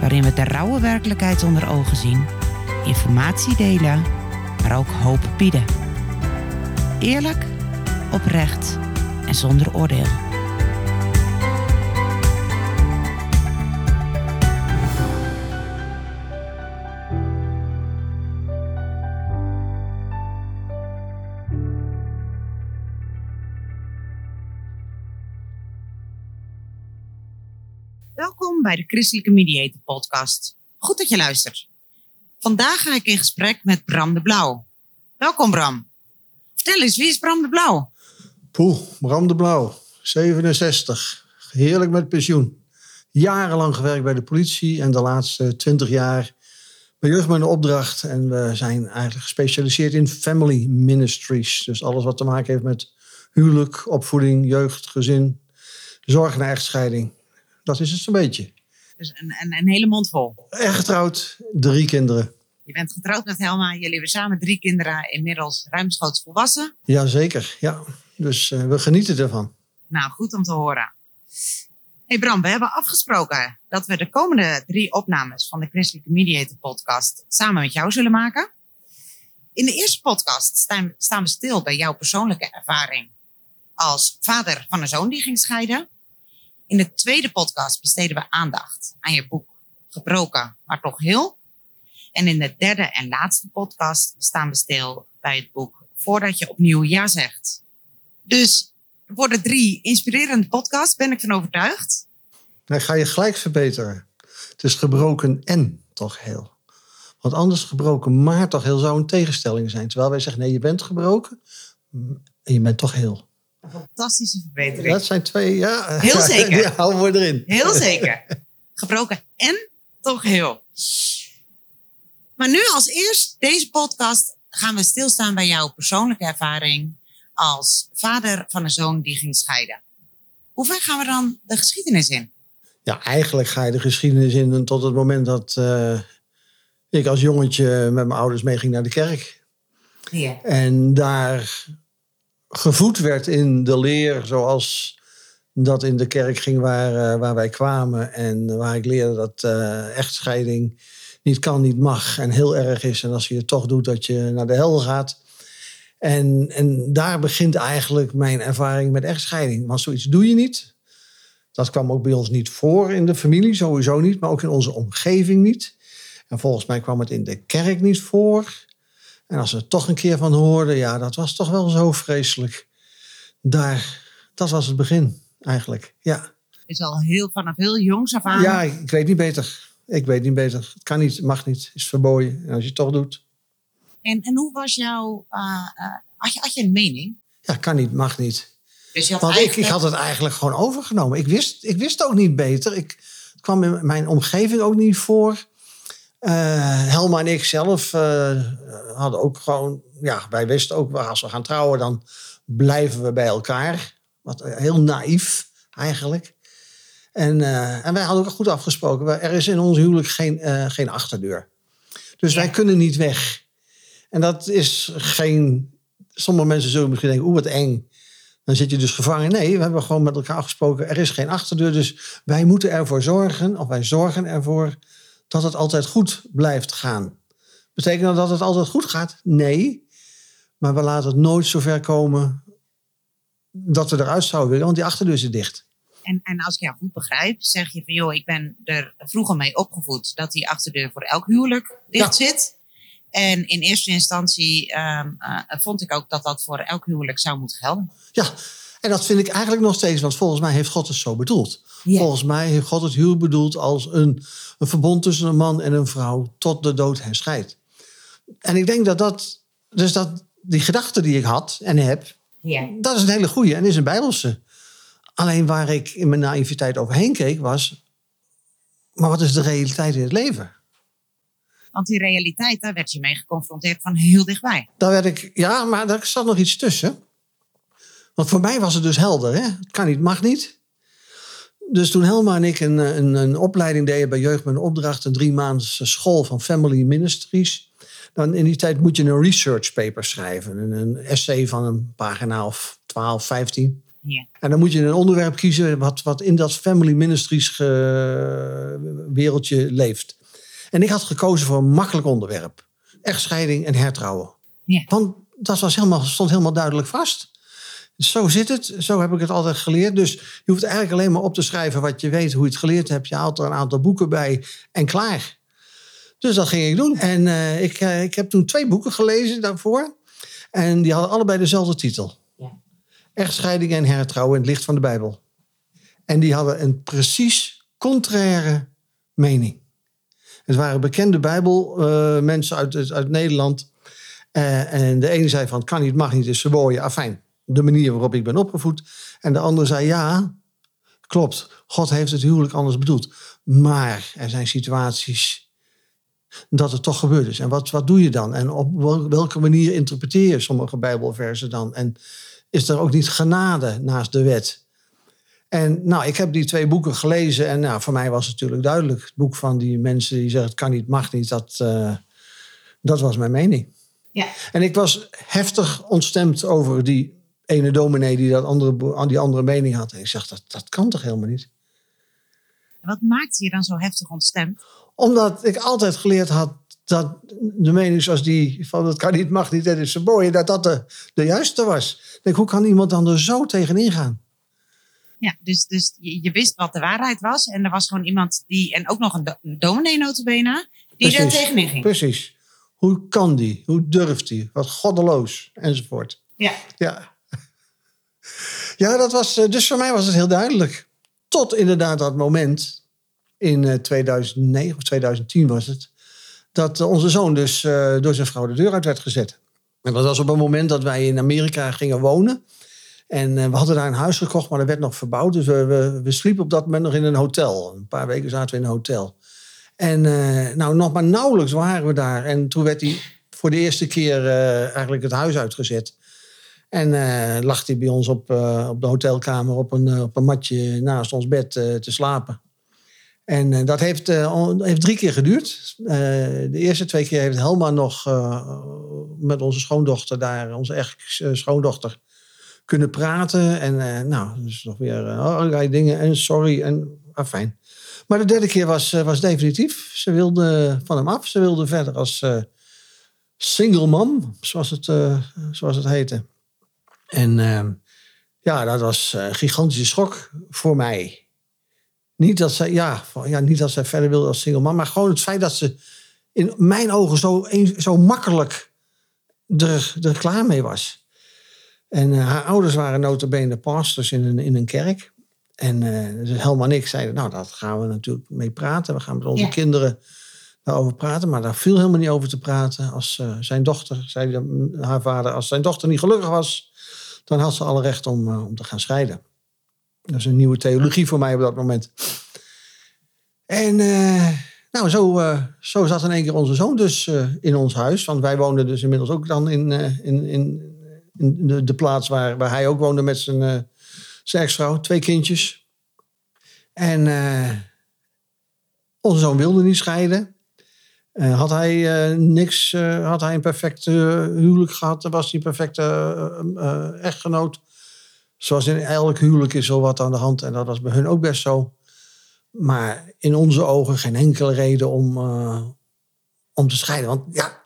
waarin we de rauwe werkelijkheid onder ogen zien, informatie delen, maar ook hoop bieden. Eerlijk, oprecht en zonder oordeel. Bij de Christelijke Mediator Podcast. Goed dat je luistert. Vandaag ga ik in gesprek met Bram de Blauw. Welkom Bram. Vertel eens, wie is Bram de Blauw? Poeh, Bram de Blauw, 67. Heerlijk met pensioen. Jarenlang gewerkt bij de politie en de laatste 20 jaar bij Jeugd met een Opdracht. En we zijn eigenlijk gespecialiseerd in family ministries. Dus alles wat te maken heeft met huwelijk, opvoeding, jeugd, gezin, zorg na echtscheiding. Dat is het zo'n beetje. Dus een, een, een hele mond vol. Echt getrouwd, drie kinderen. Je bent getrouwd met Helma. Jullie hebben samen drie kinderen, inmiddels ruimschoots volwassen. Jazeker, ja. Dus eh, we genieten ervan. Nou, goed om te horen. Hey Bram, we hebben afgesproken dat we de komende drie opnames van de Christelijke Mediator podcast samen met jou zullen maken. In de eerste podcast staan, staan we stil bij jouw persoonlijke ervaring als vader van een zoon die ging scheiden. In de tweede podcast besteden we aandacht aan je boek Gebroken, maar toch heel. En in de derde en laatste podcast staan we stil bij het boek Voordat je opnieuw ja zegt. Dus voor de drie inspirerende podcasts ben ik van overtuigd. Dan ga je gelijk verbeteren. Het is gebroken en toch heel. Want anders gebroken maar toch heel zou een tegenstelling zijn. Terwijl wij zeggen nee, je bent gebroken en je bent toch heel. Een fantastische verbetering. Dat zijn twee, ja. Heel zeker. Die houden we erin. Heel zeker. Gebroken en toch heel. Maar nu als eerst, deze podcast, gaan we stilstaan bij jouw persoonlijke ervaring als vader van een zoon die ging scheiden. Hoe ver gaan we dan de geschiedenis in? Ja, eigenlijk ga je de geschiedenis in tot het moment dat eh, ik als jongetje met mijn ouders meeging naar de kerk. Ja. En daar gevoed werd in de leer zoals dat in de kerk ging waar, eh, waar wij kwamen. En waar ik leerde dat eh, echtscheiding niet kan, niet mag en heel erg is. En als je het toch doet, dat je naar de hel gaat. En, en daar begint eigenlijk mijn ervaring met echtscheiding. Want zoiets doe je niet. Dat kwam ook bij ons niet voor in de familie, sowieso niet. Maar ook in onze omgeving niet. En volgens mij kwam het in de kerk niet voor. En als we er toch een keer van hoorden, ja, dat was toch wel zo vreselijk. Daar, dat was het begin eigenlijk, ja. Is al heel, vanaf heel jongs af aan. Ja, ik weet niet beter. Ik weet niet beter. Het kan niet, het mag niet, is verboden. En als je het toch doet, En, en hoe was jouw. eh, eh, had, je, had je een mening? ja, kan niet, mag niet. Dus Want ik, ik had het eigenlijk gewoon overgenomen. Ik wist, ik wist ook niet beter. Ik, kwam in mijn omgeving ook niet voor. Eh, Helma en ik zelf eh, hadden ook gewoon... Ja, wij wisten ook, als we gaan trouwen, dan blijven we bij elkaar. Wat heel naïef eigenlijk. En, eh, en wij hadden ook goed afgesproken. Er is in ons huwelijk geen, eh, geen achterdeur. Dus wij kunnen niet weg. En dat is geen... Sommige mensen zullen misschien denken, oeh, wat eng. Dan zit je dus gevangen. Nee, we hebben gewoon met elkaar afgesproken. Er is geen achterdeur. Dus wij moeten ervoor zorgen, of wij zorgen ervoor, dat het altijd goed blijft gaan. Betekent dat dat het altijd goed gaat? Nee. Maar we laten het nooit zo ver komen dat we eruit zouden willen, want die achterdeur zit dicht. En, en als ik jou goed begrijp, zeg je van joh, ik ben er vroeger mee opgevoed dat die achterdeur voor elk huwelijk dicht zit. En in eerste instantie ehm, eh, vond ik ook dat dat voor elk huwelijk zou moeten gelden. Ja, en dat vind ik eigenlijk nog steeds, want volgens mij heeft God het zo bedoeld. Volgens mij heeft God het huwelijk bedoeld als een, een verbond tussen een man en een vrouw tot de dood hen scheidt. En ik denk dat dat, dus dat die gedachte die ik had en heb, Ja. dat is een hele goede en is een bijbelse. Alleen waar ik in mijn naïviteit overheen keek was, Maar wat is de realiteit in het leven? Want die realiteit, daar werd je mee geconfronteerd van heel dichtbij. Daar werd ik, ja, maar daar zat nog iets tussen. Want voor mij was het dus helder. Hè? Het kan niet, mag niet. Dus toen Helma en ik een, een, een opleiding deden bij Jeugd met een opdracht, een drie maanden school van Family Ministries. Dan in die tijd moet je een research paper schrijven. Een, een essay van een pagina of 12, 15. Ja. En dan moet je een onderwerp kiezen wat, wat in dat Family Ministries ge- wereldje leeft. En ik had gekozen voor een makkelijk onderwerp. Echtscheiding en hertrouwen. Ja. Want dat was helemaal, stond helemaal duidelijk vast. Zo zit het, zo heb ik het altijd geleerd. Dus je hoeft eigenlijk alleen maar op te schrijven wat je weet, hoe je het geleerd hebt. Je haalt er een aantal boeken bij en klaar. Dus dat ging ik doen. En eh, ik, eh, ik heb toen twee boeken gelezen daarvoor. En die hadden allebei dezelfde titel. Ja. Echtscheiding en hertrouwen in het licht van de Bijbel. En die hadden een precies contraire mening. Het waren bekende Bijbelmensen uit, uit Nederland. Eh, en de ene zei van, het kan niet, mag niet, is verboden. Afijn, de manier waarop ik ben opgevoed. En de andere zei, ja, klopt. God heeft het huwelijk anders bedoeld. Maar er zijn situaties dat het toch gebeurd is. En wat, wat doe je dan? En op wel- welke manier interpreteer je sommige Bijbelversen dan? En is er ook niet genade naast de wet? En nou, ik heb die twee boeken gelezen en nou, voor mij was het natuurlijk duidelijk. Het boek van die mensen die zeggen het kan niet, mag niet, dat, eh, dat was mijn mening. Ja. En ik was heftig ontstemd over die ene dominee die dat andere, die andere mening had. En ik zeg, dat, dat kan toch helemaal niet? En wat maakte je dan zo heftig ontstemd? Omdat ik altijd geleerd had dat de mening zoals die van het kan niet, mag niet, dat is verboden, dat dat de, de juiste was. Ik denk, hoe kan iemand dan er zo tegenin gaan? Ja, dus, dus je, je wist wat de waarheid was. En er was gewoon iemand die, en ook nog een, do een dominee notabene, die daar Precies. tegenin ging. Precies. Hoe kan die? Hoe durft die? Wat goddeloos, enzovoort. Ja. Ja. Ja, dat was, eh, dus voor mij was het heel duidelijk. Tot inderdaad dat moment, in eh, 2009 of 2010 was het, dat eh, onze zoon dus eh, door zijn vrouw de deur uit werd gezet. En dat was op een moment dat wij in Amerika gingen wonen. En eh, we hadden daar een huis gekocht, maar dat werd nog verbouwd. Dus we, we, sliepen op dat moment nog in een hotel. Een paar weken zaten we in een hotel. En eh, nou, nog maar nauwelijks waren we daar. En toen werd hij voor de eerste keer eh, eigenlijk het huis uitgezet. En eh, lag hij bij ons op, eh, op de hotelkamer op een, eh, op een matje naast ons bed te slapen. En dat heeft, heeft drie keer geduurd. De eerste twee keer heeft Helma nog met onze schoondochter daar, onze ex-schoondochter, kunnen praten. En nou, dus nog weer allerlei dingen en sorry en afijn. Maar de derde keer was, was definitief. Ze wilde van hem af. Ze wilde verder als single mom, zoals het, zoals het heette. En ehm, ja, dat was eh, een gigantische schok voor mij. Niet dat, zij, ja, ja, niet dat zij verder wilde als single mom, maar gewoon het feit dat ze in mijn ogen zo, zo makkelijk er, er klaar mee was. En eh, haar ouders waren notabene pastors in een, in een kerk. En eh dus Helma en ik zeiden, nou, daar gaan we natuurlijk mee praten. We gaan met onze Ja. kinderen daarover praten. Maar daar viel helemaal niet over te praten. Als zijn dochter, zei haar vader, als zijn dochter niet gelukkig was... dan had ze alle recht om, eh, om te gaan scheiden. Dat is een nieuwe theologie voor mij op dat moment. En eh, nou, zo, eh, zo zat in één keer onze zoon dus in ons huis. Want wij woonden dus inmiddels ook dan in, in, in, in de, de plaats waar, waar hij ook woonde met zijn, zijn ex-vrouw. Twee kindjes. En onze zoon wilde niet scheiden. Eh, had hij eh, niks, eh, had hij een perfecte huwelijk gehad, was hij een perfecte echtgenoot. Zoals in elk huwelijk is er wat aan de hand en dat was bij hun ook best zo. Maar in onze ogen geen enkele reden om, om te scheiden. Want ja,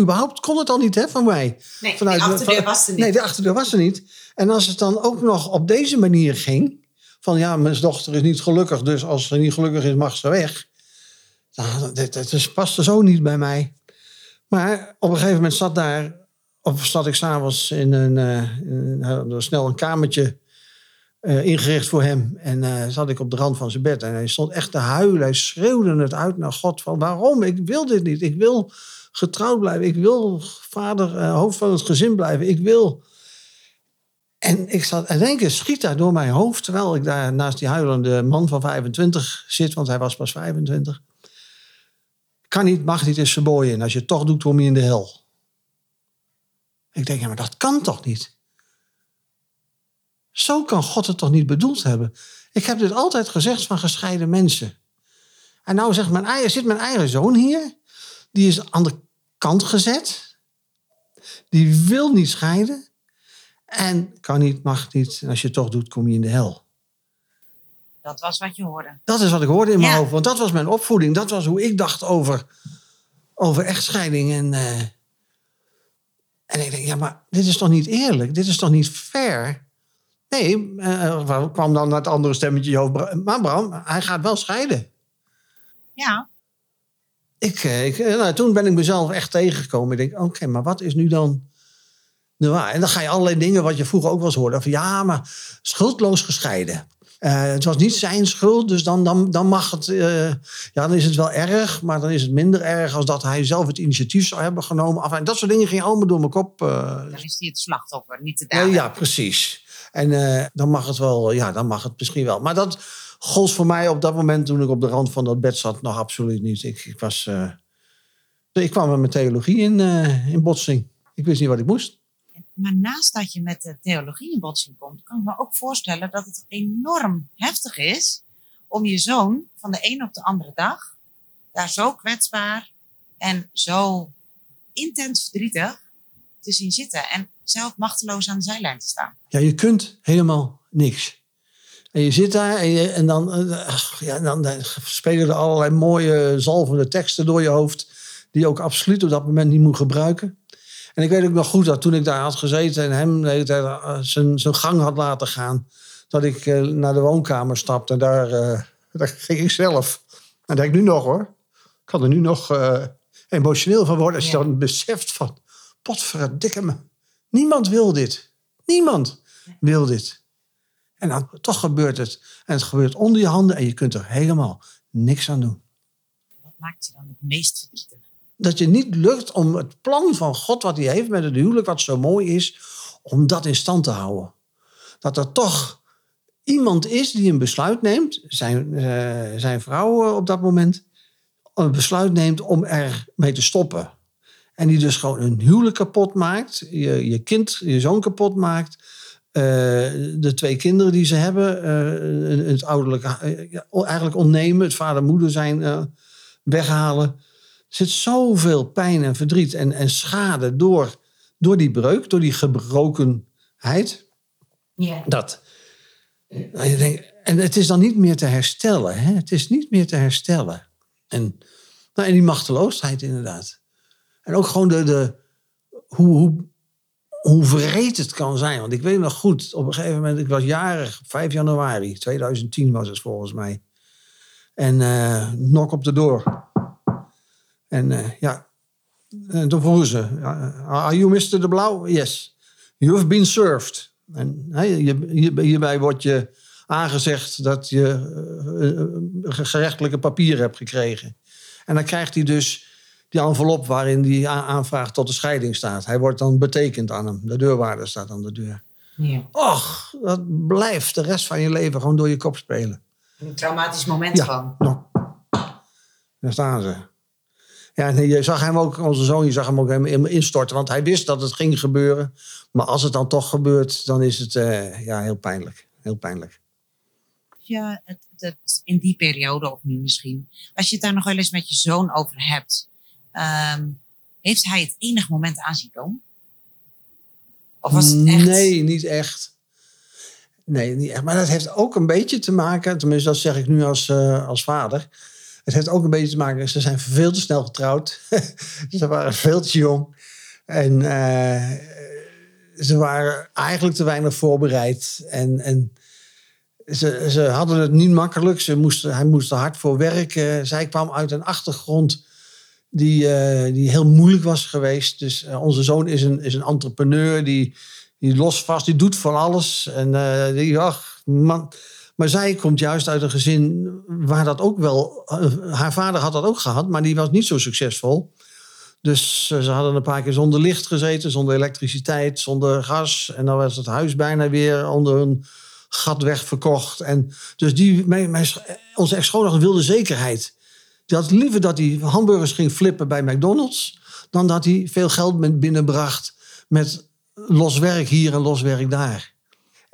überhaupt kon het al niet hè, van mij. Nee, Vanuit- die achterdeur van- was er niet. Nee, de achterdeur was er niet. En als het dan ook nog op deze manier ging... van ja, mijn dochter is niet gelukkig... dus als ze niet gelukkig is, mag ze weg. Nou, dat is- paste zo niet bij mij. Maar op een gegeven moment zat daar... of zat ik s'avonds in een... eh, in- we snel een kamertje eh, ingericht voor hem. En eh, zat ik op de rand van zijn bed. En hij stond echt te huilen. Hij schreeuwde het uit naar God. Van waarom? Ik wil dit niet. Ik wil getrouwd blijven. Ik wil vader, eh, hoofd van het gezin blijven. Ik wil... En ik zat, en keer schiet daar door mijn hoofd, terwijl ik daar naast die huilende man van 25 zit, want hij was pas 25. Kan niet, mag niet, is verboden. En als je het toch doet, kom je in de hel. Ik denk, ja, maar dat kan toch niet? Zo kan God het toch niet bedoeld hebben? Ik heb dit altijd gezegd van gescheiden mensen. En nou zegt mijn zit mijn eigen zoon hier. Die is aan de kant gezet. Die wil niet scheiden. En kan niet, mag niet. En als je het toch doet, kom je in de hel. Dat was wat je hoorde. Dat is wat ik hoorde in mijn Ja. hoofd. Want dat was mijn opvoeding. Dat was hoe ik dacht over, over echtscheiding. En, eh, en ik denk, ja, maar dit is toch niet eerlijk? Dit is toch niet fair? Nee, eh, kwam dan het andere stemmetje in je hoofd. Maar Bram, hij gaat wel scheiden. Ja, Ik, eh, ik, nou, toen ben ik mezelf echt tegengekomen. Ik denk, oké, maar wat is nu dan? En dan ga je allerlei dingen wat je vroeger ook wel eens hoorde. Van ja, maar schuldloos gescheiden. Eh, het was niet zijn schuld, dus dan, dan, dan mag het... eh, ja, dan is het wel erg, maar dan is het minder erg... als dat hij zelf het initiatief zou hebben genomen. Enfin, dat soort dingen gingen allemaal door mijn kop. eh, dan is hij het slachtoffer, niet de dader. ja, precies. En dan mag het wel, ja, dan mag het misschien wel. Maar dat gold voor mij op dat moment toen ik op de rand van dat bed zat nog absoluut niet. Ik, ik was, ik kwam met mijn theologie in, in botsing. Ik wist niet wat ik moest. Maar naast dat je met de theologie in botsing komt, kan ik me ook voorstellen dat het enorm heftig is om je zoon van de een op de andere dag daar zo kwetsbaar en zo intens verdrietig te zien zitten en zelf machteloos aan de zijlijn te staan. Ja, je kunt helemaal niks. En je zit daar en, dan, eh, ja, dan, dan spelen er allerlei mooie zalvende teksten door je hoofd. Die je ook absoluut op dat moment niet moet gebruiken. En ik weet ook nog goed dat toen ik daar had gezeten en hem de hele tijd, eh, zijn, zijn gang had laten gaan. Dat ik eh, naar de woonkamer stapte en daar, eh, daar ging ik zelf. En dat denk ik nu nog hoor. Ik kan er nu nog emotioneel van worden als je Ja. dan beseft van... Potverdikke me. Niemand wil dit. Niemand wil dit. En dan toch gebeurt het. En het gebeurt onder je handen en je kunt er helemaal niks aan doen. Wat maakt je dan het meest verdrietig? Dat je niet lukt om het plan van God wat hij heeft met het huwelijk, wat zo mooi is, om dat in stand te houden. Dat er toch iemand is die een besluit neemt, zijn, eh, zijn vrouw eh, op dat moment, een besluit neemt om er mee te stoppen. En die dus gewoon een huwelijk kapot maakt, je, je kind, je zoon kapot maakt, eh, de twee kinderen die ze hebben, het ouderlijk eigenlijk ontnemen, het vader en moeder zijn weghalen. Zit zoveel pijn en verdriet en, en schade door, door die breuk, door die gebrokenheid. Ja. Dat. Je denkt, en het is dan niet meer te herstellen. Hè? Het is niet meer te herstellen. En, nou, en die machteloosheid inderdaad. En ook gewoon de, de, hoe, hoe, hoe wreed het kan zijn. Want ik weet nog goed, op een gegeven moment, ik was jarig, 5 januari 2010 was het volgens mij. En eh nok op de deur. En eh, ja, en toen vroegen ze, are you Mr. De Blauw? Yes. You have been served. En hierbij wordt je aangezegd dat je eh, eh, gerechtelijke papieren hebt gekregen. En dan krijgt hij dus die envelop waarin die aanvraag tot de scheiding staat. Hij wordt dan betekend aan hem. De deurwaarder staat aan de deur. Ja. Och, dat blijft de rest van je leven gewoon door je kop spelen. Een traumatisch moment Ja. gewoon. Nog. Daar staan ze. Ja, en je zag hem ook, onze zoon, je zag hem ook helemaal instorten. Want hij wist dat het ging gebeuren. Maar als het dan toch gebeurt, dan is het eh, ja, heel pijnlijk. Heel pijnlijk. Ja, het, het, in die periode of nu misschien. Als je het daar nog wel eens met je zoon over hebt. ehm, heeft hij het enig moment aanzien komen? Of was het echt... Nee, niet echt. Nee, niet echt. Maar dat heeft ook een beetje te maken, tenminste dat zeg ik nu als, eh, als vader. Het heeft ook een beetje te maken, ze zijn veel te snel getrouwd. ze waren veel te jong. En eh, ze waren eigenlijk te weinig voorbereid. En, en ze, ze hadden het niet makkelijk. Ze moesten, hij moest er hard voor werken. Zij kwam uit een achtergrond die, eh, die heel moeilijk was geweest. Dus eh, onze zoon is een, is een entrepreneur die, die los vast, die doet van alles. En die, ach, man. Maar zij komt juist uit een gezin waar dat ook wel. eh, haar vader had dat ook gehad, maar die was niet zo succesvol. Dus eh, ze hadden een paar keer zonder licht gezeten, zonder elektriciteit, zonder gas. En dan was het huis bijna weer onder een gat wegverkocht. En dus die, mijn, onze ex-schoondochter wilde zekerheid. Die had liever dat hij hamburgers ging flippen bij McDonald's... dan dat hij veel geld binnenbracht met los werk hier en los werk daar.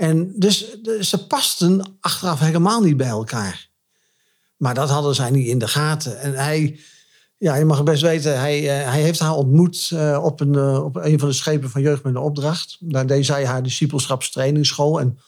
En dus ze pasten achteraf helemaal niet bij elkaar. Maar dat hadden zij niet in de gaten. En hij, ja, je mag best weten, hij, uh, hij heeft haar ontmoet uh, op, een, uh, op een van de schepen van Jeugd met een Opdracht. Daar deed zij haar discipelschapstrainingsschool. En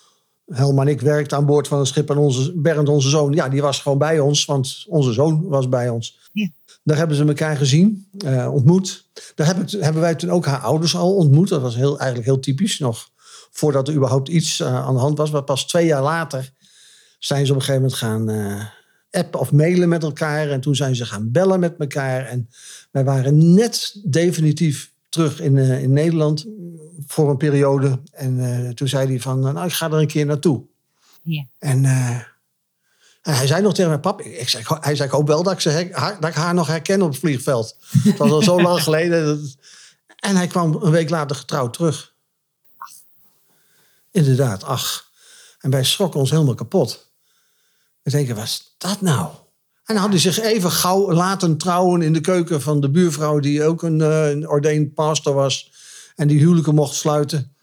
Helma en ik werkten aan boord van het schip. En onze, Bernd, onze zoon, ja, die was gewoon bij ons. Want onze zoon was bij ons. Ja. Daar hebben ze elkaar gezien, ontmoet. Daar heb ik, hebben wij toen ook haar ouders al ontmoet. Dat was heel, eigenlijk heel typisch nog. Voordat er überhaupt iets aan de hand was. Maar pas twee jaar later zijn ze op een gegeven moment gaan appen of mailen met elkaar. En toen zijn ze gaan bellen met elkaar. En wij waren net definitief terug in, uh, in Nederland voor een periode. En uh, toen zei hij van, nou, ik ga er een keer naartoe. Ja. En, uh, en hij zei nog tegen mijn pap, ik zei, hij zei, ik hoop wel dat ik, ze, haar, dat ik haar nog herken op het vliegveld. Het was al zo lang geleden. En hij kwam een week later getrouwd terug. Inderdaad, ach. En wij schrokken ons helemaal kapot. We denken, wat is dat nou? En dan had hij zich even gauw laten trouwen in de keuken van de buurvrouw, die ook een, uh, een ordained pastor was. En die huwelijken mocht sluiten.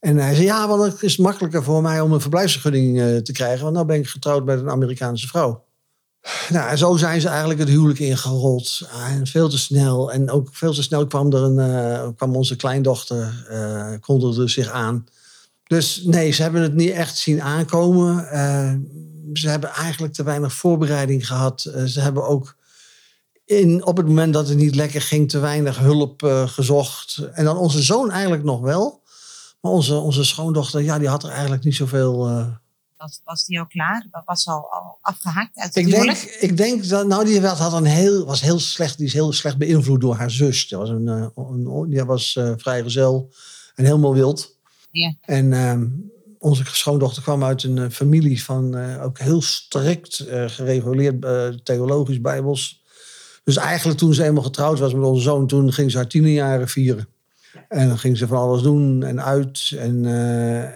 En hij zei, ja, want het is makkelijker voor mij om een verblijfsvergunning uh, te krijgen. Want nu ben ik getrouwd met een Amerikaanse vrouw. Nou, en zo zijn ze eigenlijk het huwelijk ingerold. En veel te snel. En ook veel te snel kwam, er een, kwam onze kleindochter, uh, kondigde zich aan. Dus nee, ze hebben het niet echt zien aankomen ze hebben eigenlijk te weinig voorbereiding gehad. Uh, ze hebben ook in, op het moment dat het niet lekker ging, te weinig hulp uh, gezocht. En dan onze zoon eigenlijk nog wel. Maar onze, onze schoondochter, ja, die had er eigenlijk niet zoveel. Was, was die al klaar? Was al, al afgehaakt uit ik denk, ik denk dat, nou, die had een heel, was heel slecht, die is heel slecht beïnvloed door haar zus. Die was, een, een die was vrijgezel en helemaal wild. Ja. En ehm, onze schoondochter kwam uit een eh, familie van uh, ook heel strikt uh, gereguleerd theologisch bijbels. Dus eigenlijk toen ze eenmaal getrouwd was met onze zoon, toen ging ze haar tienenjaren vieren. En dan ging ze van alles doen en uit. En,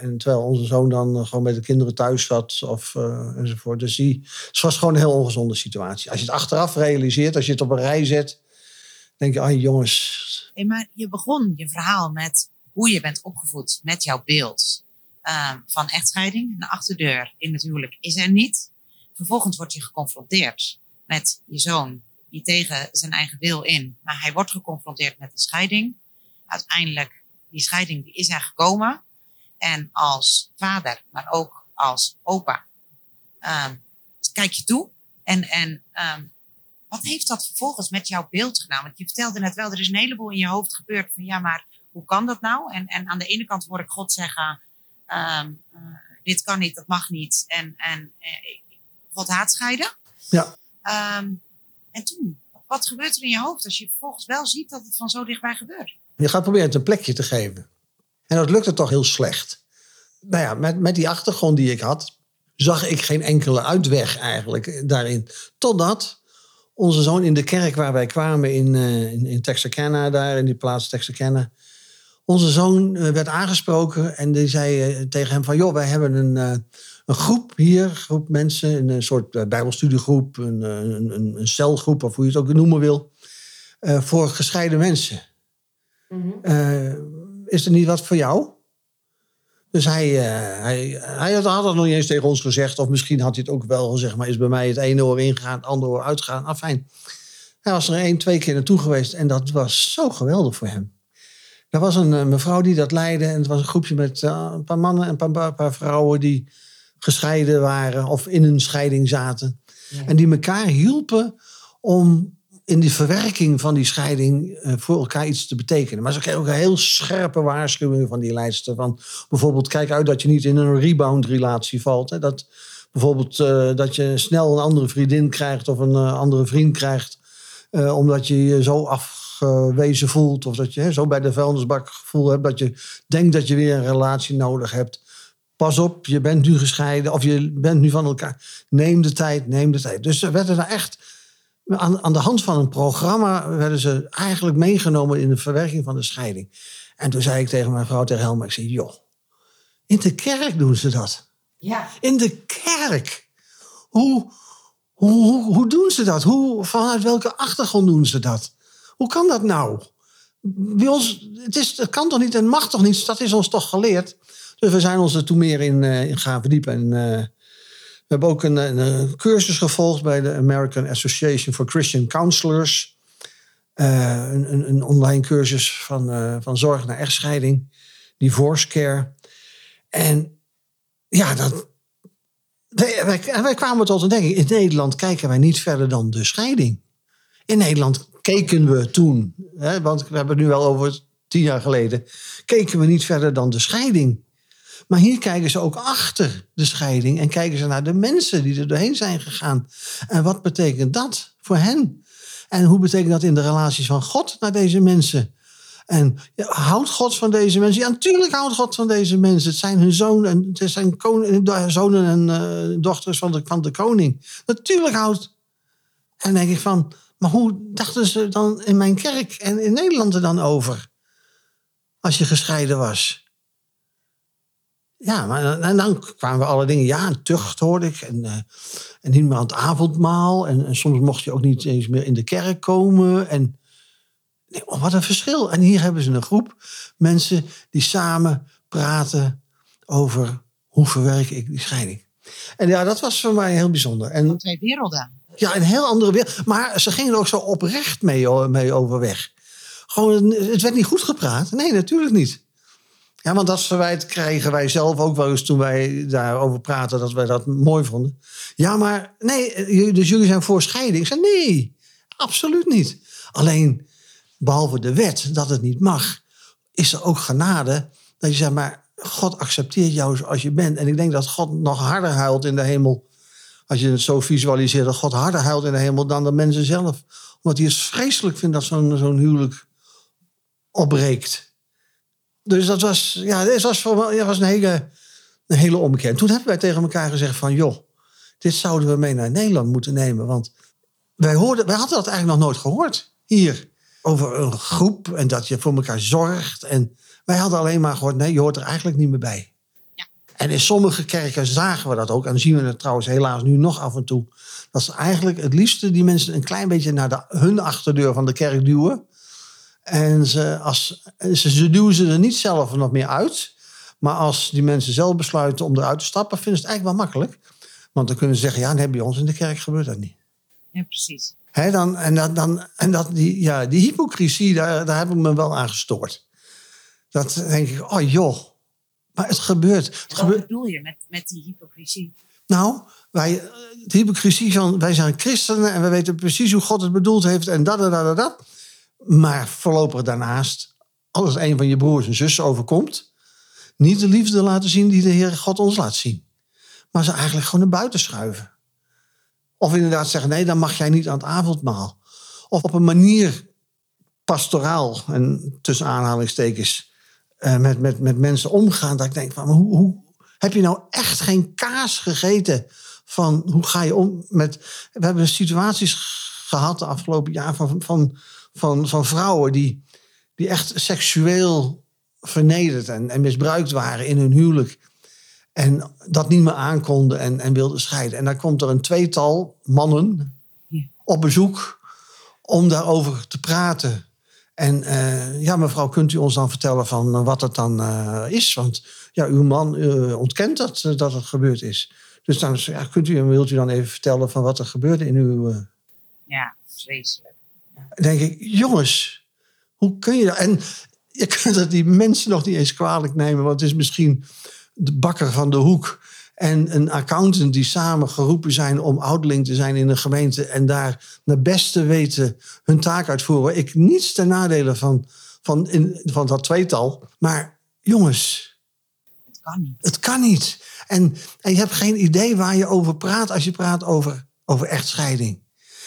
en terwijl onze zoon dan gewoon met de kinderen thuis zat of, enzovoort. Dus die, het was gewoon een heel ongezonde situatie. Als je het achteraf realiseert, als je het op een rij zet, denk je, ah jongens. Hey, maar je begon je verhaal met hoe je bent opgevoed met jouw beeld uh, van echtscheiding. Een achterdeur in het huwelijk is er niet. Vervolgens word je geconfronteerd met je zoon, die tegen zijn eigen wil in, maar hij wordt geconfronteerd met de scheiding. Uiteindelijk, die scheiding die is er gekomen. En als vader, maar ook als opa, um, kijk je toe. En, en um, wat heeft dat vervolgens met jouw beeld gedaan? Want je vertelde net wel, er is een heleboel in je hoofd gebeurd van ja, maar hoe kan dat nou? En, en aan de ene kant hoor ik God zeggen, um, uh, dit kan niet, dat mag niet. En, en uh, God haat scheiden. Ja. Um, en toen, wat gebeurt er in je hoofd als je vervolgens wel ziet dat het van zo dichtbij gebeurt? Je gaat proberen het een plekje te geven. En dat lukte toch heel slecht. Nou ja, met, met die achtergrond die ik had, zag ik geen enkele uitweg eigenlijk daarin. Totdat onze zoon in de kerk waar wij kwamen in, uh, in, in Texarkana, daar in die plaats Texarkana, onze zoon eh, werd aangesproken en die zei eh, tegen hem van... joh, wij hebben een, eh, een groep hier, een groep mensen, een soort bijbelstudiegroep... Een, een, een, celgroep, of hoe je het ook noemen wil, voor gescheiden mensen. Mm is er niet wat voor jou? Dus hij, hij, hij had, had het nog niet eens tegen ons gezegd. Of misschien had hij het ook wel gezegd. Maar is bij mij het ene oor ingegaan, het andere oor uitgegaan. Afijn. Hij was er één, twee keer naartoe geweest. En dat was zo geweldig voor hem. Er was een eh, mevrouw die dat leidde. En het was een groepje met uh, een paar mannen en een paar, paar, vrouwen die gescheiden waren of in een scheiding zaten. En die elkaar hielpen om in die verwerking van die scheiding uh, voor elkaar iets te betekenen. Maar ze kregen ook een heel scherpe waarschuwing van die leidster. Van bijvoorbeeld, kijk uit dat je niet in een rebound-relatie valt. Hè. Dat bijvoorbeeld uh, dat je snel een andere vriendin krijgt of een andere vriend krijgt. omdat je je zo af afgewezen voelt. Of dat je hè, zo bij de vuilnisbak gevoel hebt dat je denkt dat je weer een relatie nodig hebt. Pas op, je bent nu gescheiden of je bent nu van elkaar. Neem de tijd, neem de tijd. Dus er werden daar echt aan, aan de hand van een programma werden ze eigenlijk meegenomen in de verwerking van de scheiding. En toen zei ik tegen mijn vrouw, tegen Helma, ik zei, joh, in de kerk doen ze dat. Ja. In de kerk. Hoe, hoe, hoe, hoe doen ze dat? Hoe, vanuit welke achtergrond doen ze dat? Hoe kan dat nou? Bij ons, het, is, het kan toch niet en mag toch niet? Dat is ons toch geleerd? Dus we zijn ons er toen meer in, uh, gaan verdiepen. En, uh, we hebben ook een, een, cursus gevolgd bij de American Association for Christian Counselors. Uh, een, een, online cursus van, van zorg naar echtscheiding, divorce care. En ja, dat, wij, wij, kwamen tot ontdekking. In Nederland kijken wij niet verder dan de scheiding. In Nederland keken we toen, hè, want we hebben het nu wel over tien jaar geleden, keken we niet verder dan de scheiding. Maar hier kijken ze ook achter de scheiding en kijken ze naar de mensen die er doorheen zijn gegaan. En wat betekent dat voor hen? En hoe betekent dat in de relaties van God naar deze mensen? En houdt God van deze mensen? Ja, natuurlijk houdt God van deze mensen. Het zijn hun zonen en, het zijn koning, zonen en uh, dochters van de, van de koning. Natuurlijk houdt. En dan denk ik van, maar hoe dachten ze dan in mijn kerk en in Nederland er dan over? Als je gescheiden was. Ja, maar en dan kwamen we alle dingen. Ja, tucht hoorde ik. En, uh, en niet meer aan het avondmaal. En, soms mocht je ook niet eens meer in de kerk komen. En nee, oh, wat een verschil. En hier hebben ze een groep mensen die samen praten over hoe verwerk ik die scheiding. En ja, dat was voor mij heel bijzonder. En, twee werelden. Ja, een heel andere wereld. Maar ze gingen er ook zo oprecht mee, mee overweg. Gewoon, het werd niet goed gepraat. Nee, natuurlijk niet. Ja, want dat verwijt krijgen wij zelf ook wel eens toen wij daarover praten, dat wij dat mooi vonden. Ja, maar nee, dus jullie zijn voor scheiding. Ik zei nee, absoluut niet. Alleen, behalve de wet dat het niet mag, is er ook genade dat je zegt, maar God accepteert jou zoals je bent. En ik denk dat God nog harder huilt in de hemel, als je het zo visualiseert, dat God harder huilt in de hemel dan de mensen zelf. Omdat hij het vreselijk vindt dat zo'n zo'n huwelijk opbreekt. Dus dat was, ja, dat was, voor, was een, hele, een hele omkeer. En toen hebben wij tegen elkaar gezegd van, joh, dit zouden we mee naar Nederland moeten nemen. Want wij, hoorden, wij hadden dat eigenlijk nog nooit gehoord hier. Over een groep en dat je voor elkaar zorgt. En wij hadden alleen maar gehoord, nee, je hoort er eigenlijk niet meer bij. En in sommige kerken zagen we dat ook. En zien we het trouwens helaas nu nog af en toe. Dat ze eigenlijk het liefste die mensen een klein beetje naar de, hun achterdeur van de kerk duwen. En ze, als, ze, ze duwen ze er niet zelf nog meer uit. Maar als die mensen zelf besluiten om eruit te stappen, vinden ze het eigenlijk wel makkelijk. Want dan kunnen ze zeggen, ja, nee, bij ons in de kerk gebeurt dat niet. Ja, precies. He, dan, en dat, dan, en dat, die, ja, die hypocrisie, daar, daar heb ik me wel aan gestoord. Dat denk ik, oh joh, maar het gebeurt. Het Wat gebeurt. bedoel je met, met die hypocrisie? Nou, wij, de hypocrisie van, wij zijn christenen en we weten precies hoe God het bedoeld heeft en dat, dat, dat, dat. Maar voorlopig daarnaast, als een van je broers en zussen overkomt, niet de liefde laten zien die de Heer God ons laat zien. Maar ze eigenlijk gewoon naar buiten schuiven. Of inderdaad zeggen, nee, dan mag jij niet aan het avondmaal. Of op een manier pastoraal, en tussen aanhalingstekens, eh, met, met, met mensen omgaan. Dat ik denk, van, maar hoe, hoe heb je nou echt geen kaas gegeten van hoe ga je om met... We hebben situaties gehad de afgelopen jaar van, van van, van vrouwen die, die echt seksueel vernederd en, en misbruikt waren in hun huwelijk. En dat niet meer aankonden en, en wilden scheiden. En dan komt er een tweetal mannen Ja. op bezoek om daarover te praten. En eh, ja, mevrouw, kunt u ons dan vertellen van eh, wat het dan eh, is? Want ja, uw man ontkent dat, dat het gebeurd is. Dus dan ja, kunt u, wilt u dan even vertellen van wat er gebeurde in uw... Ja, vreselijk. denk ik, jongens, hoe kun je dat? En je kunt het die mensen nog niet eens kwalijk nemen, want het is misschien de bakker van de hoek en een accountant die samen geroepen zijn om ouderling te zijn in een gemeente en daar naar beste weten hun taak uitvoeren. Ik niets ten nadele van, van, in, van dat tweetal, maar jongens, Het kan niet. het kan niet. En, en je hebt geen idee waar je over praat als je praat over, over echtscheiding.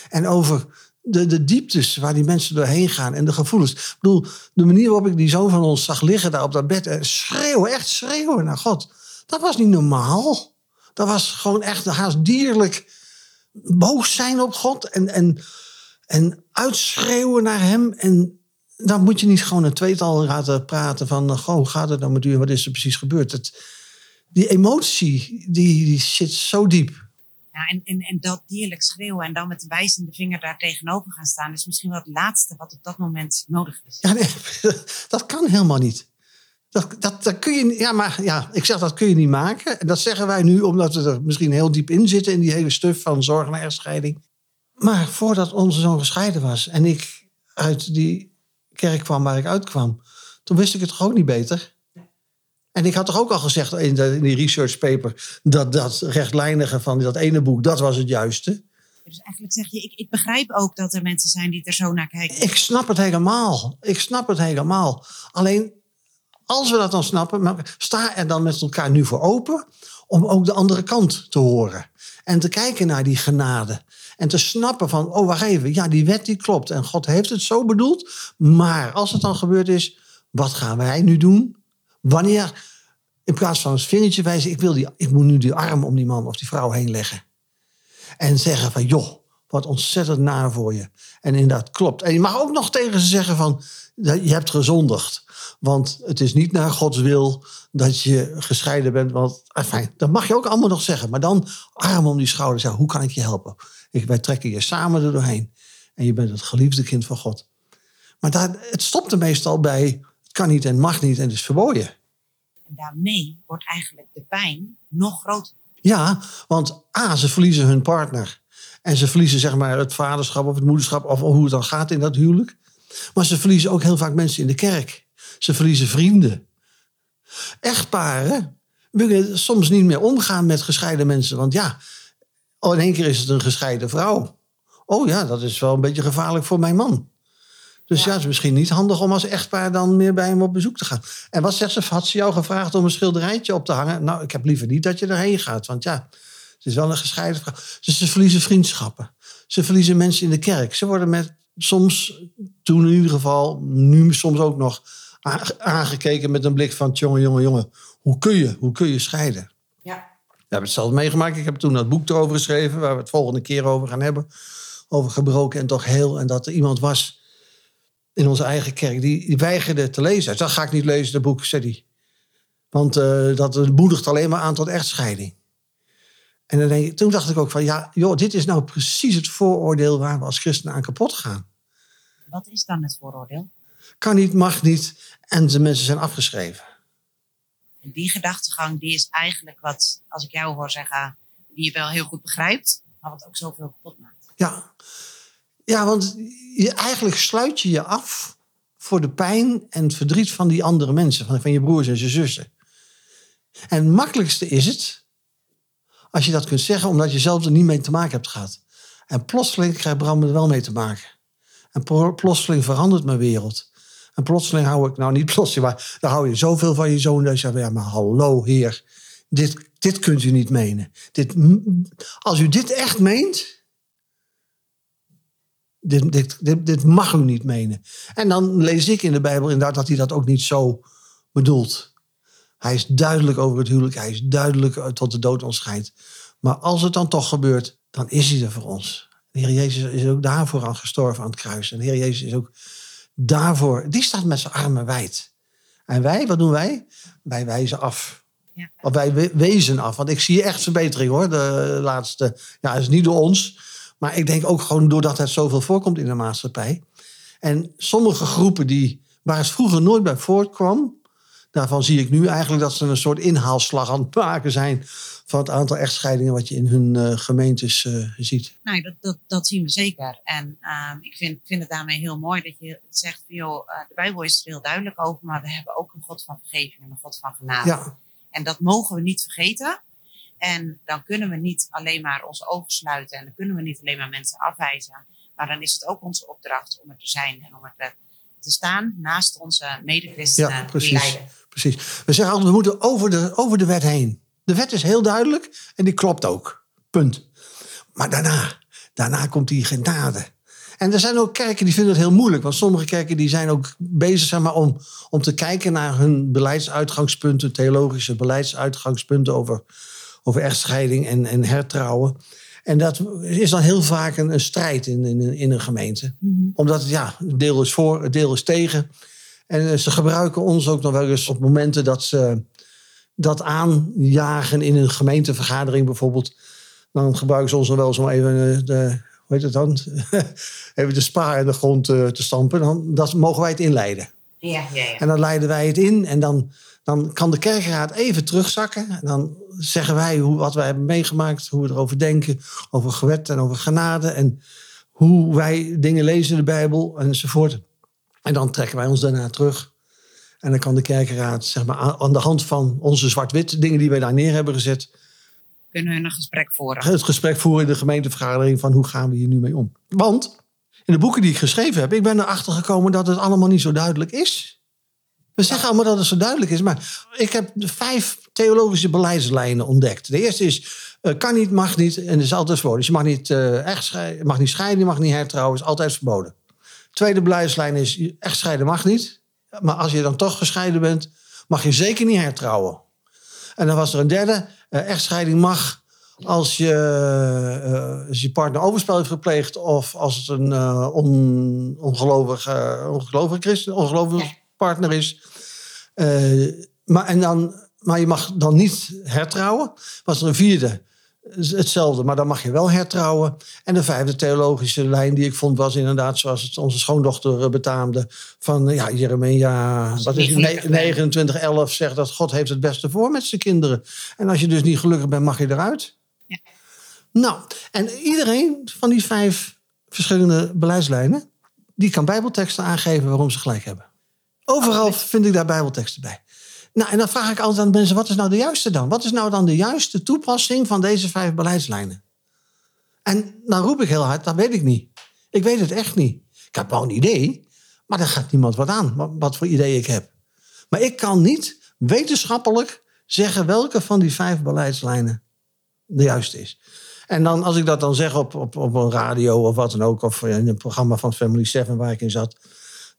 En over de, de dieptes waar die mensen doorheen gaan en de gevoelens. Ik bedoel, de manier waarop ik die zoon van ons zag liggen daar op dat bed en schreeuwen, echt schreeuwen naar God. Dat was niet normaal. Dat was gewoon echt haast dierlijk boos zijn op God. En, en En uitschreeuwen naar hem. En dan moet je niet gewoon een tweetal laten praten van... Hoe gaat het nou met u wat is er precies gebeurd? Het, die emotie, die, die zit zo diep. Ja, en, en, en dat dierlijk schreeuwen en dan met de wijzende vinger daar tegenover gaan staan... is misschien wel het laatste wat op dat moment nodig is. Ja, nee, dat kan helemaal niet. Dat, dat, dat kun je, ja, maar ja, ik zeg dat kun je niet maken. En dat zeggen wij nu omdat we er misschien heel diep in zitten... in die hele stuf van zorg naar echtscheiding. Maar voordat onze zoon gescheiden was en ik uit die kerk kwam waar ik uitkwam... toen wist ik het gewoon niet beter... En ik had toch ook al gezegd in, de, in die research paper dat dat rechtlijnige van dat ene boek, dat was het juiste. Dus eigenlijk zeg je, ik, ik begrijp ook dat er mensen zijn die er zo naar kijken. Ik snap het helemaal. Ik snap het helemaal. Alleen, als we dat dan snappen, sta er dan met elkaar nu voor open om ook de andere kant te horen. En te kijken naar die genade. En te snappen van, oh wacht even, ja die wet die klopt. En God heeft het zo bedoeld. Maar als het dan gebeurd is, wat gaan wij nu doen? Wanneer, in plaats van een vingertje wijzen, ik, wil die, ik moet nu die arm om die man of die vrouw heen leggen. En zeggen van, joh, wat ontzettend naar voor je. En inderdaad, klopt. En je mag ook nog tegen ze zeggen van, je hebt gezondigd. Want het is niet naar Gods wil dat je gescheiden bent. Want, enfin, dat mag je ook allemaal nog zeggen. Maar dan arm om die schouder zeggen, hoe kan ik je helpen? Ik, wij trekken je samen er doorheen. En je bent het geliefde kind van God. Maar daar, het stopt er meestal bij kan niet en mag niet en is verboden. En daarmee wordt eigenlijk de pijn nog groter. Ja, want A, ze verliezen hun partner. En ze verliezen zeg maar het vaderschap of het moederschap of hoe het dan gaat in dat huwelijk. Maar ze verliezen ook heel vaak mensen in de kerk. Ze verliezen vrienden. Echtparen willen soms niet meer omgaan met gescheiden mensen. Want ja, in één keer is het een gescheiden vrouw. Oh ja, dat is wel een beetje gevaarlijk voor mijn man. Dus ja. het is misschien niet handig om als echtpaar dan meer bij hem op bezoek te gaan. En wat zegt ze? Had ze jou gevraagd om een schilderijtje op te hangen? Nou, ik heb liever niet dat je erheen gaat. Want ja, het is wel een gescheiden vrouw. Dus ze verliezen vriendschappen. Ze verliezen mensen in de kerk. Ze worden met soms, toen in ieder geval, nu soms ook nog, aangekeken met een blik van... jongen, jongen, jongen, hoe kun je, hoe kun je scheiden? Ja. We hebben het zelf meegemaakt. Ik heb toen dat boek erover geschreven... waar we het volgende keer over gaan hebben. Over gebroken en toch heel. En dat er iemand was in onze eigen kerk, die, die weigerde te lezen. Dat ga ik niet lezen, dat boek, zei hij. Want uh, dat moedigt alleen maar aan tot echtscheiding. En dan denk ik, toen dacht ik ook van, ja, joh, dit is nou precies het vooroordeel waar we als christenen aan kapot gaan. Wat is dan het vooroordeel? Kan niet, mag niet en de mensen zijn afgeschreven. En die gedachtegang, die is eigenlijk wat, als ik jou hoor zeggen, die je wel heel goed begrijpt, maar wat ook zoveel kapot maakt. Ja, ja, want je, eigenlijk sluit je je af voor de pijn en het verdriet van die andere mensen, van, van je broers en je zussen. En het makkelijkste is het als je dat kunt zeggen, omdat je zelf er niet mee te maken hebt gehad. En plotseling krijgt Bram er wel mee te maken. En plotseling verandert mijn wereld. En plotseling hou ik, nou niet plotseling, maar dan hou je zoveel van je zoon. Dat je zegt, ja, maar hallo heer, dit, dit kunt u niet menen. Dit, als u dit echt meent, dit, dit, dit, dit, mag u niet menen. En dan lees ik in de Bijbel inderdaad dat hij dat ook niet zo bedoelt. Hij is duidelijk over het huwelijk. Hij is duidelijk eh, tot de dood ontscheidt. Maar als het dan toch gebeurt, dan is hij er voor ons. De Heer Jezus is ook daarvoor al gestorven aan het kruis. En de Heer Jezus is ook daarvoor, die staat met zijn armen wijd. En wij, wat doen wij? Wij wijzen af. Ja. Of wij wezen af. Want ik zie echt verbetering hoor. De laatste, ja, is niet door ons. Maar ik denk ook gewoon doordat het zoveel voorkomt in de maatschappij. En sommige groepen die, waar het vroeger nooit bij voortkwam, daarvan zie ik nu eigenlijk dat ze een soort inhaalslag aan het maken zijn van het aantal echtscheidingen wat je in hun uh, gemeentes uh, ziet. Nou, dat, dat, dat, zien we zeker. En uh, ik vind, vind het daarmee heel mooi dat je zegt, joh, eh, de Bijbel is er heel duidelijk over, maar we hebben ook een God van vergeving en een God van genade. Ja. En dat mogen we niet vergeten. En dan kunnen we niet alleen maar onze ogen sluiten en dan kunnen we niet alleen maar mensen afwijzen. Maar dan is het ook onze opdracht om er te zijn en om er te staan naast onze medechristenen ja, precies, Precies. We zeggen altijd, we moeten over de, over de wet heen. De wet is heel duidelijk en die klopt ook. Punt. Maar daarna, daarna komt die genade. En er zijn ook kerken die vinden het heel moeilijk. Want sommige kerken die zijn ook bezig zeg maar, om, om te kijken naar hun beleidsuitgangspunten, theologische beleidsuitgangspunten over over echtscheiding en, en hertrouwen. En dat is dan heel vaak een, een strijd in, in, in een gemeente. Omdat ja, het deel is voor, het deel is tegen. En eh, ze gebruiken ons ook nog wel eens op momenten dat ze dat aanjagen in een gemeentevergadering bijvoorbeeld. Dan gebruiken ze ons nog wel eens om even eh, de, hoe heet het dan? even de spa in de grond te, te stampen. Dan dat mogen wij het inleiden. Ja, ja, ja. En dan leiden wij het in en dan, dan kan de kerkenraad even terugzakken. En dan zeggen wij hoe, wat wij hebben meegemaakt, hoe we erover denken, over gewet en over genade. En hoe wij dingen lezen in de Bijbel enzovoort. En dan trekken wij ons daarna terug. En dan kan de kerkenraad zeg maar, aan de hand van onze zwart-wit dingen die wij daar neer hebben gezet, Kunnen we een gesprek voeren? het gesprek voeren in de gemeentevergadering van hoe gaan we hier nu mee om. Want in de boeken die ik geschreven heb, ik ben erachter gekomen dat het allemaal niet zo duidelijk is. We zeggen allemaal dat het zo duidelijk is, maar ik heb vijf theologische beleidslijnen ontdekt. De eerste is, eh, kan niet, mag niet en is altijd verboden. Dus je mag niet, eh, echt scheiden, je mag niet scheiden, je mag niet hertrouwen, is altijd verboden. Tweede beleidslijn is, echt scheiden mag niet. Maar als je dan toch gescheiden bent, mag je zeker niet hertrouwen. En dan was er een derde, eh, echtscheiding mag als je, eh, als je partner overspel heeft gepleegd of als het een eh on, ongelovig, eh, ongelovig christen, ongelovig Ja. partner is. Maar, en dan, maar je mag dan niet hertrouwen. Was er een vierde, hetzelfde, maar dan mag je wel hertrouwen. En de vijfde theologische lijn die ik vond was inderdaad zoals het onze schoondochter eh, betaamde. Van ja, Jeremia, wat is het, gelukkig bent. 29, 11 zegt dat God heeft het beste voor met zijn kinderen. En als je dus niet gelukkig bent, mag je eruit. Ja. Nou, en iedereen van die vijf verschillende beleidslijnen, die kan bijbelteksten aangeven waarom ze gelijk hebben. Overal vind ik daar bijbelteksten bij. Nou, en dan vraag ik altijd aan mensen, wat is nou de juiste dan? Wat is nou dan de juiste toepassing van deze vijf beleidslijnen? En dan roep ik heel hard, dat weet ik niet. Ik weet het echt niet. Ik heb wel een idee, maar daar gaat niemand wat aan, wat- voor idee ik heb. Maar ik kan niet wetenschappelijk zeggen welke van die vijf beleidslijnen de juiste is. En dan, als ik dat dan zeg op, op, op een radio of wat dan ook, of in een programma van Family 7 waar ik in zat,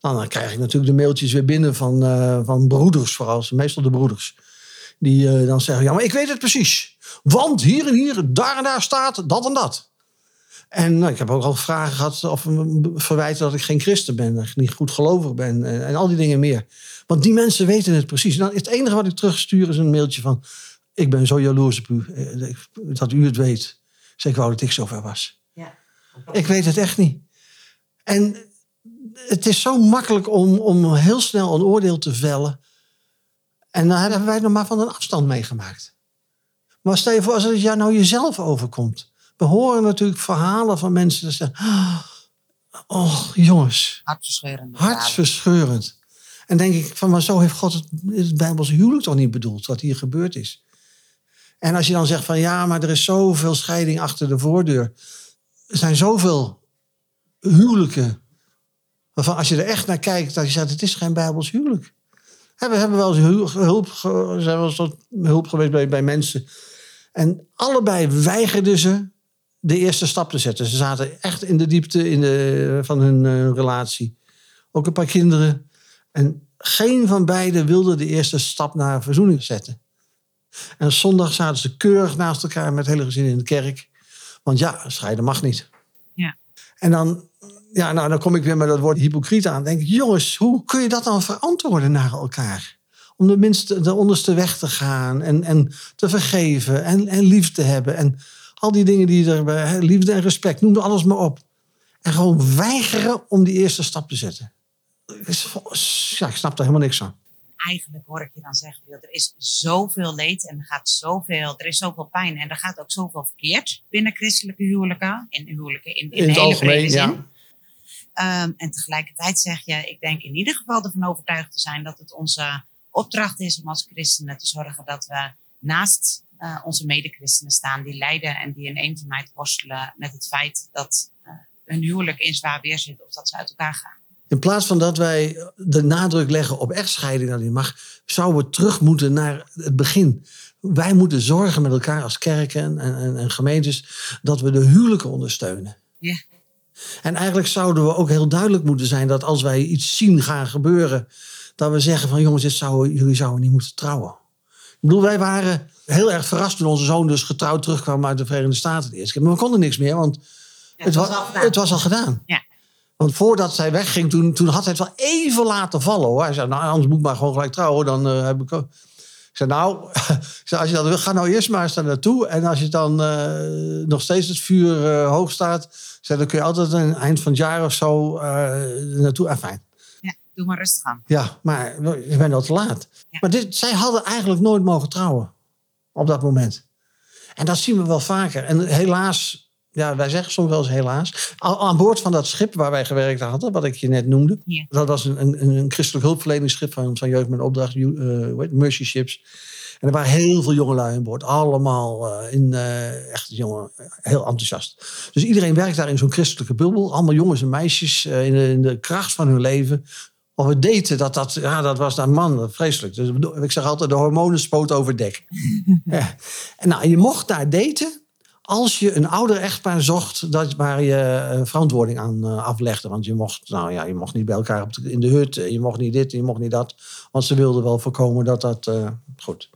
dan, dan krijg ik natuurlijk de mailtjes weer binnen van, eh, van broeders, vooral, meestal de broeders. Die eh, dan zeggen: Ja, maar ik weet het precies. Want hier en hier, daar en daar staat dat en dat. En nou, ik heb ook al vragen gehad of verwijten dat ik geen christen ben, dat ik niet goed gelovig ben en, en al die dingen meer. Want die mensen weten het precies. Nou, het enige wat ik terugstuur is een mailtje van: Ik ben zo jaloers op u, eh, dat u het weet. Zeg, ik wou dat ik zover was. Ja. Ik weet het echt niet. En het is zo makkelijk om, om heel snel een oordeel te vellen. En dan hebben wij het nog maar van een afstand meegemaakt. Maar stel je voor als het jou nou jezelf overkomt. We horen natuurlijk verhalen van mensen die zeggen... Oh, jongens, Hartverscheurende verhalen. hartverscheurend. En denk ik van, maar zo heeft God het, het Bijbelse huwelijk toch niet bedoeld, wat hier gebeurd is. En als je dan zegt van, ja, maar er is zoveel scheiding achter de voordeur. Er zijn zoveel huwelijken, waarvan als je er echt naar kijkt, dat je zegt, het is geen Bijbels huwelijk. We hebben wel eens hu- hulp, zijn wel eens tot hulp geweest bij, bij mensen. En allebei weigerden ze de eerste stap te zetten. Ze zaten echt in de diepte in de, van hun eh, relatie. Ook een paar kinderen. En geen van beiden wilde de eerste stap naar verzoening zetten. En zondag zaten ze keurig naast elkaar met het hele gezin in de kerk. Want ja, scheiden mag niet. Ja. En dan, ja, nou, dan kom ik weer met dat woord hypocriet aan. Denk ik, jongens, hoe kun je dat dan verantwoorden naar elkaar? Om de minste, de onderste weg te gaan en, en te vergeven en, en lief te hebben. En al die dingen die er, hè, liefde en respect, noem er alles maar op. En gewoon weigeren om die eerste stap te zetten. Ja, ik snap daar helemaal niks van. Eigenlijk hoor ik je dan zeggen, er is zoveel leed en er gaat zoveel, er is zoveel pijn en er gaat ook zoveel verkeerd binnen christelijke huwelijken. In huwelijken in, in, In het algemeen, ja. Ehm, en tegelijkertijd zeg je, ik denk in ieder geval ervan overtuigd te zijn dat het onze opdracht is om als christenen te zorgen dat we naast eh, onze medechristenen staan die lijden en die in eenzaamheid worstelen met het feit dat eh, hun huwelijk in zwaar weer zit of dat ze uit elkaar gaan. In plaats van dat wij de nadruk leggen op echtscheiding dat niet mag, zouden we terug moeten naar het begin. Wij moeten zorgen met elkaar als kerken en, en, en gemeentes dat we de huwelijken ondersteunen. Ja. En eigenlijk zouden we ook heel duidelijk moeten zijn dat als wij iets zien gaan gebeuren, dat we zeggen van jongens, dit zou, jullie zouden niet moeten trouwen. Ik bedoel, wij waren heel erg verrast toen onze zoon dus getrouwd terugkwam uit de Verenigde Staten. De eerste keer. Maar we konden niks meer, want Ja, het, was, al gedaan. het was al gedaan. Ja. Want voordat zij wegging, toen, toen had hij het wel even laten vallen. Hoor. Hij zei, nou, anders moet ik maar gewoon gelijk trouwen. Dan eh, heb ik... zei, nou, als je dat wil, ga nou eerst maar eens daar naartoe. En als je dan eh, nog steeds het vuur eh, hoog staat... zei, dan kun je altijd aan het eind van het jaar of zo eh, naartoe. Ah, fijn. Ja, doe maar rustig aan. Ja, maar je bent al te laat. Ja. Maar dit, zij hadden eigenlijk nooit mogen trouwen. Op dat moment. En dat zien we wel vaker. En helaas, ja, wij zeggen soms wel eens helaas. Al- Aan boord van dat schip waar wij gewerkt hadden, wat ik je net noemde. Ja. Dat was een, een, een christelijk hulpverleningsschip van, van Jeugd met Opdracht, eh, Mercy Ships. En er waren heel veel jongelui aan boord. Allemaal eh, in, eh, echt jongen, heel enthousiast. Dus iedereen werkt daar in zo'n christelijke bubbel. Allemaal jongens en meisjes in, de, in de kracht van hun leven. Of we daten, dat, dat, ja, dat was dan man, vreselijk. Dus ik zeg altijd, de hormonen spoot over dek. ja. En nou, je mocht daar daten als je een ouder echtpaar zocht dat, waar je eh, verantwoording aan eh, aflegde. Want je mocht, nou ja, je mocht niet bij elkaar in de hut. eh, Je mocht niet dit, je mocht niet dat. Want ze wilden wel voorkomen dat dat... goed.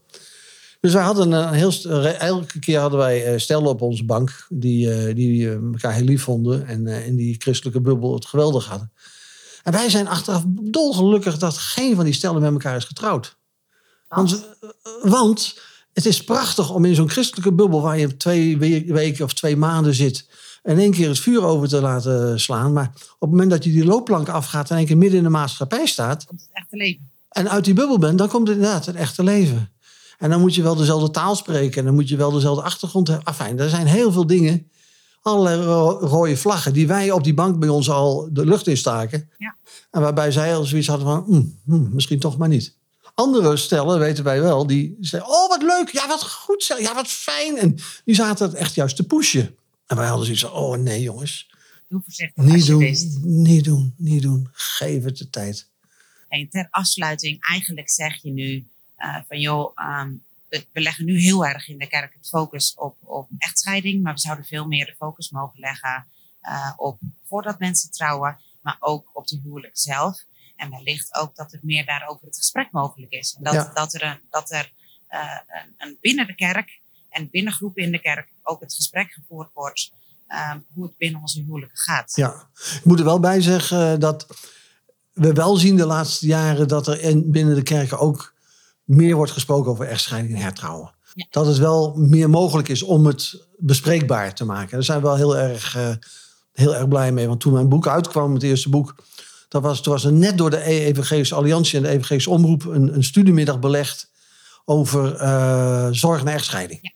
Dus wij hadden een heel... Elke keer hadden wij stellen op onze bank... die, die elkaar heel lief vonden... en in die christelijke bubbel het geweldig hadden. En wij zijn achteraf dolgelukkig dat geen van die stellen met elkaar is getrouwd. Want, want het is prachtig om in zo'n christelijke bubbel... waar je twee we- weken of twee maanden zit... in één keer het vuur over te laten slaan. Maar op het moment dat je die loopplank afgaat... en één keer midden in de maatschappij staat... Komt het echte leven. en uit die bubbel bent... dan komt het inderdaad het echte leven. En dan moet je wel dezelfde taal spreken... en dan moet je wel dezelfde achtergrond hebben. Afijn, er zijn heel veel dingen... allerlei ro- rode vlaggen... die wij op die bank bij ons al de lucht instaken. Ja. En waarbij zij al zoiets hadden van... "Hmm, hmm, misschien toch maar niet. Andere stellen, weten wij wel, die zeiden... oh, wat leuk, ja, wat goed, ja, wat fijn. En die zaten het echt juist te pushen. En wij hadden zoiets van, oh nee jongens, Doe voorzichtig niet doen, niet doen, niet doen. Geef het de tijd. En ter afsluiting, eigenlijk zeg je nu eh, van joh, ehm, we, we leggen nu heel erg in de kerk het focus op, op echtscheiding, maar we zouden veel meer de focus mogen leggen eh, op voordat mensen trouwen, maar ook op de huwelijk zelf. En wellicht ook dat het meer daarover het gesprek mogelijk is. En dat, Ja. dat er, een, dat er eh, een, een binnen de kerk en binnen groepen in de kerk ook het gesprek gevoerd wordt ehm, hoe het binnen onze huwelijken gaat. Ja, ik moet er wel bij zeggen dat we wel zien de laatste jaren dat er in, binnen de kerken ook meer wordt gesproken over echtscheiding en hertrouwen. Ja. Dat het wel meer mogelijk is om het bespreekbaar te maken. Daar zijn we wel heel erg, eh, heel erg blij mee. Want toen mijn boek uitkwam, het eerste boek, dat was, toen was er net door de E- Evangelische Alliantie en de Evangelische Omroep een, een studiemiddag belegd over eh, zorg na echtscheiding. Ja.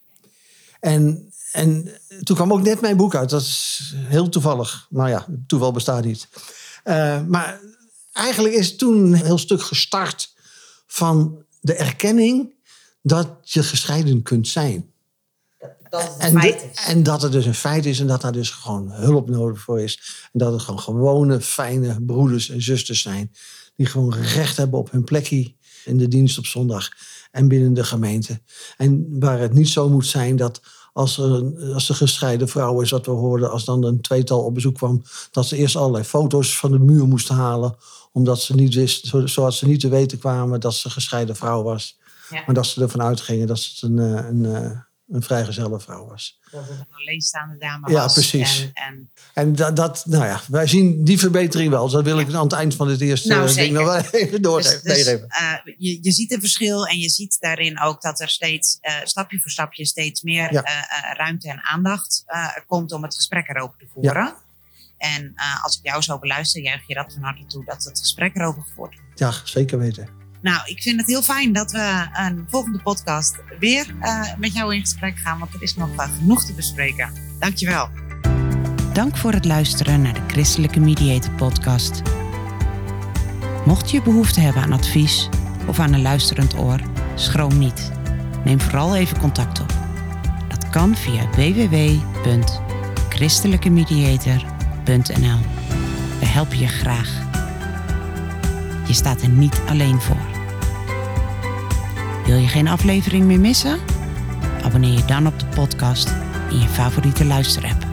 En, en toen kwam ook net mijn boek uit. Dat is heel toevallig. Nou ja, toeval bestaat niet. Eh, maar eigenlijk is toen een heel stuk gestart van de erkenning dat je gescheiden kunt zijn. Dat het een En, feit de- is. en dat het dus een feit is en dat daar dus gewoon hulp nodig voor is. En dat het gewoon gewone, fijne broeders en zusters zijn. Die gewoon recht hebben op hun plekje in de dienst op zondag en binnen de gemeente. En waar het niet zo moet zijn dat als er, een, als er gescheiden vrouw is, wat we hoorden, als dan een tweetal op bezoek kwam, dat ze eerst allerlei foto's van de muur moesten halen. Omdat ze niet wist, zo- zoals ze niet te weten kwamen dat ze gescheiden vrouw was. Ja. Maar dat ze ervan uitgingen dat het een, eh, een, eh, een vrijgezelle vrouw was. dat het een alleenstaande dame Ja, was. precies. En, en En dat, dat, nou ja, wij zien die verbetering wel. Dus dat wil ik aan het eind van dit eerste Nou, ding nog wel even door dus, dus, eh, je, je ziet een verschil en je ziet daarin ook dat er steeds eh, stapje voor stapje steeds meer Ja. eh, ruimte en aandacht komt om het gesprek erover te voeren. En als ik jou zo beluister, juich je dat van harte toe dat het gesprek erover gevoerd wordt. Ja, zeker weten. Nou, ik vind het heel fijn dat we een volgende podcast weer eh, met jou in gesprek gaan, want er is nog eh, genoeg te bespreken. Dankjewel. Dank voor het luisteren naar de Christelijke Mediator Podcast. Mocht je behoefte hebben aan advies of aan een luisterend oor, schroom niet. Neem vooral even contact op. Dat kan via www.christelijkemediator.nl. We helpen je graag. Je staat er niet alleen voor. Wil je geen aflevering meer missen? Abonneer je dan op de podcast in je favoriete luisterapp.